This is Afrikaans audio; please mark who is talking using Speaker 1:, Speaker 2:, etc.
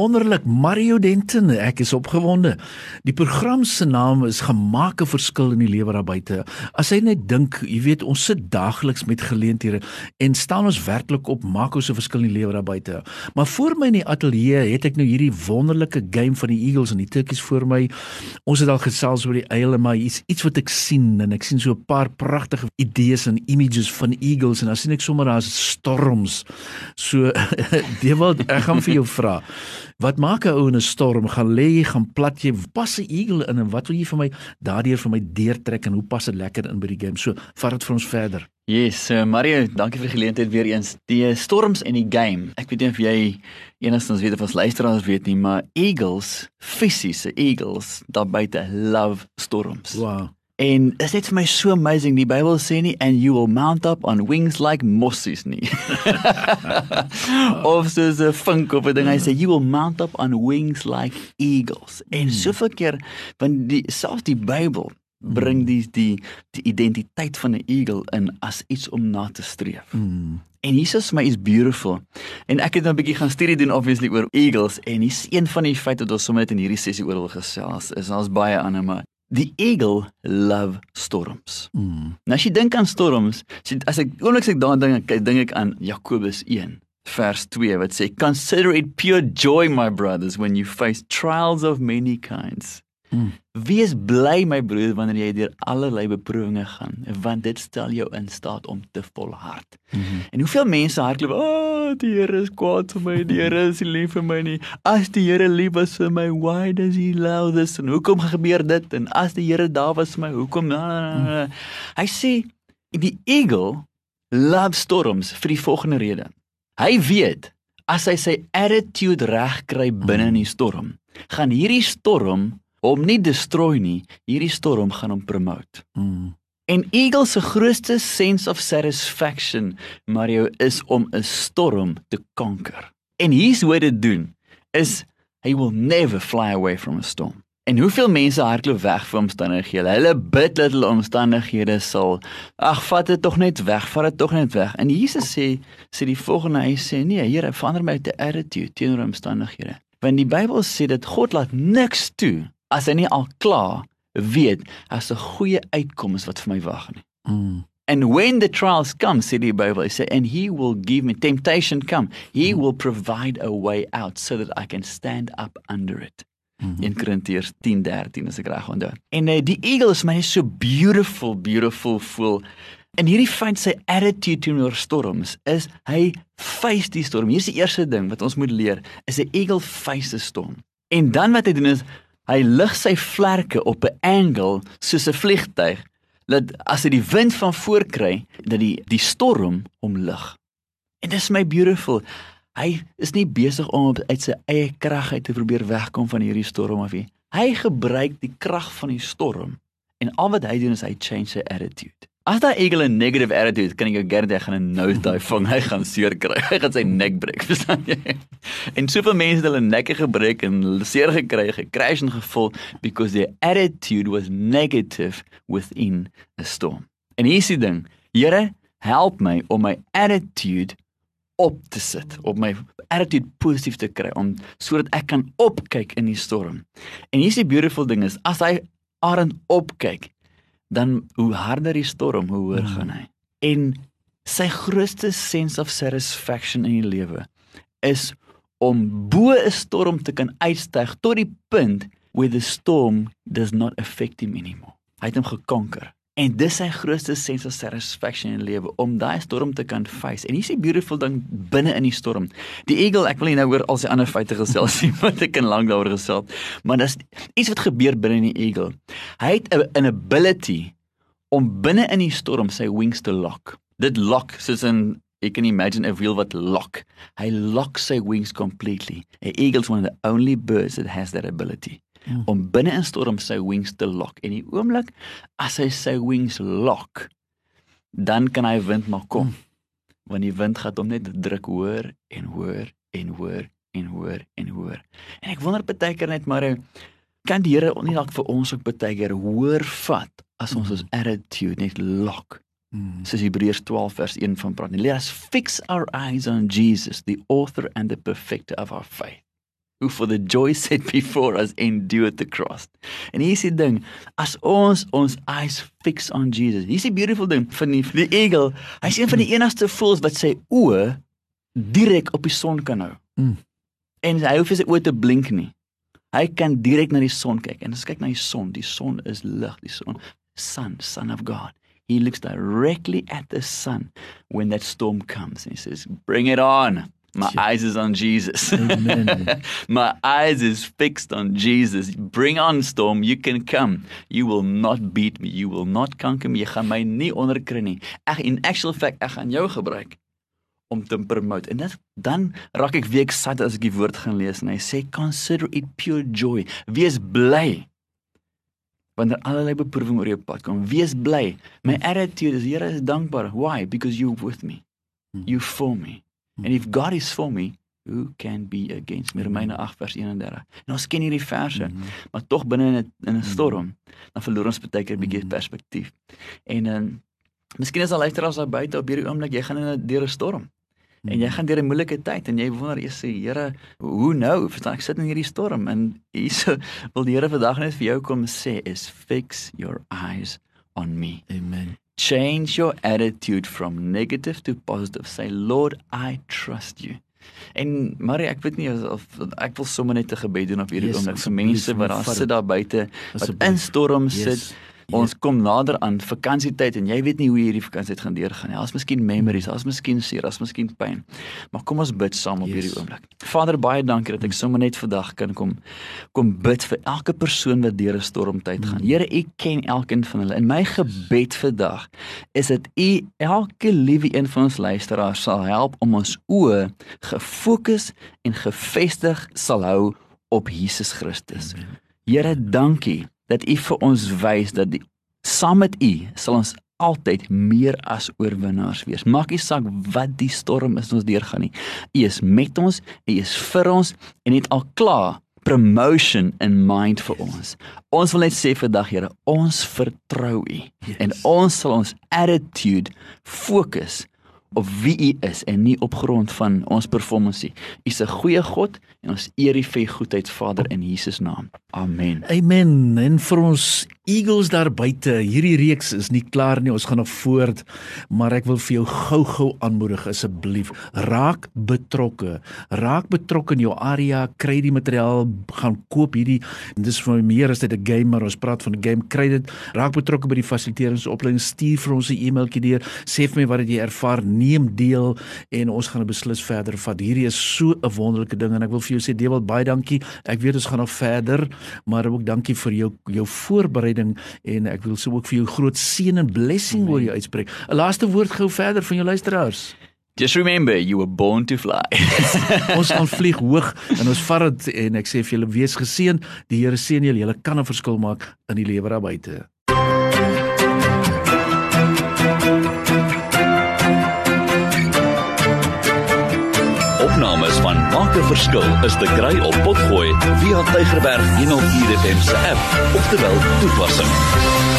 Speaker 1: Wonderlik Mario Denton. Ek is opgewonde. Die program se naam is Gemaak 'n verskil in die lewe daar buite. As jy net dink, jy weet, ons sit daagliks met geleenthede en staan ons werklik op maak ons 'n verskil in die lewe daar buite. Maar voor my in die ateljee het ek nou hierdie wonderlike game van die Eagles en die Turkies voor my. Ons het al gesels oor die eile, maar iets iets wat ek sien en ek sien so 'n paar pragtige idees en images van Eagles en dan sien ek sommer daar's storms. So Dewald, ek gaan vir jou vra. Wat maak 'n ou in 'n storm? Gaan lê gaan plat jy, pas 'n eagle in en wat wil jy vir my daardeur vir my deurtrek en hoe pas dit lekker in by die game? So, vat dit vir ons verder.
Speaker 2: Yes, uh, Mario, dankie vir die geleentheid weer eens. Die storms in die game. Ek weet nie of jy enigstens weet of ons luisteraars weet nie, maar eagles, fisiese eagles, daar buite love storms.
Speaker 1: Wow.
Speaker 2: En is net vir my so amazing die Bybel sê nie and you will mount up on wings like mosses nie. of soos 'n vink of 'n ding hy sê you will mount up on wings like eagles. En
Speaker 1: Hmm.
Speaker 2: soveel keer want die selfs die Bybel bring die die die identiteit van 'n eagle in as iets om na te streef.
Speaker 1: Mm.
Speaker 2: En Jesus my is beautiful. En ek het nou 'n bietjie gaan studie doen obviously oor eagles en dis een van die feite wat ons sommer net in hierdie sessie oor wil gesels. Is ons baie ander maar die eagle love storms.
Speaker 1: Mm.
Speaker 2: Nou as jy dink aan storms, as, ek oomblik ek daaraan dink, kyk dink ek aan Jakobus 1 vers 2 wat sê consider it pure joy my brothers when you face trials of many kinds.
Speaker 1: Mm.
Speaker 2: Wees bly my broer wanneer jy deur allerlei beproewinge gaan, want dit stel jou in staat om te volhard.
Speaker 1: Mm -hmm.
Speaker 2: En hoeveel mense hardloop, "O, oh, die Here is kwaad vir my, die Here is nie lief vir my nie. As die Here lief was vir my, why does he allow this? En hoekom gebeur dit? En as die Here daar was vir my, hoekom?" Na, na, na, na. Hy sê die eagle love storms vir die volgende rede. Hy weet as hy sy attitude reg kry binne in die storm, gaan hierdie storm hom nie destroy nie, hierdie storm gaan hom promote.
Speaker 1: Mm.
Speaker 2: En Eagle se grootste sense of satisfaction, Mario, is om 'n storm te conquer. En hier's hoe hy dit doen is he will never fly away from a storm. En hoeveel mense hardloop weg vir omstandighede? Hulle bid dat hulle omstandighede sal ag vat dit tog net weg, vat dit tog net weg. En Jesus sê sê die volgende hy sê nee, Here, verander my te attitude teenoor omstandighede. Want die Bybel sê dat God laat niks toe as hy nie al klaar weet as 'n goeie uitkoms wat vir my wag nie.
Speaker 1: Mm.
Speaker 2: And when the trials come, sê die Bybel, hy sê and he will give me temptation come, he will provide a way out so that I can stand up under it.
Speaker 1: Mm -hmm.
Speaker 2: In Korintiërs 10:13 as ek reg onthou. En uh, die eagle is my net so beautiful, beautiful voel. En hierdie fyn sy attitude teenoor storms is hy face die storm. Hier's die eerste ding wat ons moet leer, is 'n eagle face 'n storm. En dan wat hy doen is hy lig sy vlerke op 'n angle soos 'n vliegtyg dat as hy die wind van voor kry, dat die die storm hom lig. En dis my beautiful. Hy is nie besig om uit sy eie krag uit te probeer wegkom van hierdie storm of nie. Hy gebruik die krag van die storm en al wat hy doen is hy change sy attitude. As daai eagle 'n negative attitude, kan ek jou garandeer hy gaan 'n nosedive vang. Hy gaan seer kry. Hy gaan sy nek breek, verstaan jy? En soveel mense het hulle nekke gebreek en seer gekry, gecrash en geval because their attitude was negative within a storm. En hier is die ding. Here, help my om my attitude op te sit, op my attitude positief te kry om sodat ek kan opkyk in die storm. En hier's die beautiful ding is as hy arend opkyk, dan hoe harder die storm, hoe hoër
Speaker 1: Mhm.
Speaker 2: gaan hy. En sy grootste sense of satisfaction in die lewe is om bo 'n storm te kan uitstyg tot die punt where the storm does not affect him anymore. Hy het hom gekonker. En dis sy grootste sense of satisfaction in lewe om daai storm te kan face. En hier's die beautiful ding binne in die storm. Die eagle, ek wil nie nou oor al sy ander feite gesels nie, want ek kan lank daaroor gesels, maar dis iets wat gebeur binne in die eagle. Hy het 'n ability om binne in die storm sy wings te lock. Dit lock soos in you can imagine a wheel wat lock. Hy lock sy wings completely. An eagle's one of the only birds that has that ability
Speaker 1: Mm.
Speaker 2: om binne in storm sy wings te lock. En die oomblik as hy sy wings lock, dan kan hy wind maar kom. Want die wind gaan hom net druk hoër en hoër en hoër en hoër en hoër. En ek wonder baie keer net maar kan die Here nie dalk vir ons ook baie keer hoër vat as ons ons attitude net lock.
Speaker 1: Mm.
Speaker 2: Soos Hebreërs 12 vers 1 van praat. Let us fix our eyes on Jesus, the author and the perfecter of our faith. Who for the joy set before us endured the cross. En hier is die ding, as ons ons eyes fix on Jesus. Hier is die beautiful ding van die, die eagle. Hy's een van die enigste voëls wat sy oë direk op die son kan hou.
Speaker 1: Mm.
Speaker 2: En hy hoef sy oë te blink nie. Hy kan direk na die son kyk. En as kyk na die son, die son is lig, die son, sun, son of God. He looks directly at the sun when that storm comes and he says, "Bring it on." My
Speaker 1: Yeah.
Speaker 2: eyes is on Jesus.
Speaker 1: Amen.
Speaker 2: My eyes is fixed on Jesus. Bring on storm, you can come. You will not beat me. You will not conquer me. Jy gaan my nie onderkry nie. Ek in actual fact ek gaan jou gebruik om te promote. En dit dan raak ek weer excited as ek die woord gaan lees en hy sê consider it pure joy. Wees bly wanneer allerlei beproewing oor jou pad kom. Wees bly. My attitude is Here is dankbaar. Why? Because you with me. You for me. And if God is for me, who can be against me? Romeine 8 vers 31. En ons ken hierdie verse,
Speaker 1: Mhm.
Speaker 2: maar tog binne in 'n in 'n storm, dan verloor ons baie keer 'n bietjie perspektief. En dan miskien is al luisteraars daar buite op hierdie oomblik, jy gaan in 'n deur 'n storm. En jy gaan deur 'n moeilike tyd en jy wonder sê Here, hoe nou? Verstaan ek sit in hierdie storm en hierso wil die Here vandag net vir jou kom sê is fix your eyes on me.
Speaker 1: Amen.
Speaker 2: Change your attitude from negative to positive. Say, Lord, I trust you. En Marie, ek weet nie of, of ek wil sommer net 'n gebed doen op hierdie
Speaker 1: Yes,
Speaker 2: oomblik vir mense wat daar sit daar buite wat in storm
Speaker 1: Yes.
Speaker 2: sit. Ons kom nader aan vakansietyd en jy weet nie hoe hierdie vakansietyd gaan deurgaan nie. Daar's miskien memories, daar's miskien seer, daar's miskien pyn. Maar kom ons bid saam op
Speaker 1: Yes.
Speaker 2: hierdie oomblik. Vader, baie dankie dat ek sommer net vandag kan kom kom bid vir elke persoon wat deur 'n stormtyd gaan. Here, U ken elkeen van hulle. In my gebed vandag is dit U elke liewe een van ons luisteraars sal help om ons oë gefokus en gefestig sal hou op Jesus Christus. Here, dankie dat U vir ons wys dat die, saam met U sal ons altyd meer as oorwinnaars wees. Maak nie saak wat die storm is ons deurgaan nie. U is met ons, U is vir ons en het al klaar promotion in mind vir ons. Ons wil net sê vandag Here, ons vertrou U
Speaker 1: Yes.
Speaker 2: en ons sal ons attitude fokus op wie U is en nie op grond van ons performance nie. U is 'n goeie God en ons eer U vir U goedheid Vader in Jesus naam. Amen.
Speaker 1: Amen. En vir ons Eagles daar buite, hierdie reeks is nie klaar nie. Ons gaan nog voort, maar ek wil vir jou gou-gou aanmoedig asseblief, raak betrokke. Raak betrokke in jou area, kry die materiaal, gaan koop hierdie. Dis vir my meer as dit 'n game, maar ons praat van 'n game. Kry dit. Raak betrokke by die fasiliteeringsopleiding. Stuur vir ons 'n e-mailtjie deur. Sê vir my wat jy ervaar? Neem deel en ons gaan dit beslis verder vat. Hierdie is so 'n wonderlike ding en ek wil vir jou sê Dewald baie dankie. Ek weet ons gaan nog verder, maar ook dankie vir jou jou voorbereiding en ek wil so ook vir jou groot seën en blessing oor jou uitspreek. 'n Laaste woord gou verder van jou luisteraars.
Speaker 2: Just remember you were born to fly.
Speaker 1: Ons gaan vlieg hoog en ons vat dit en ek sê vir julle wees geseën. Die Here seën julle. Julle kan 'n verskil maak in die lewe daar buite.
Speaker 3: Opnames van Maak 'n Verskil is te kry op Potgooi via Tygerberg 104 FM se app of te wel toepassing.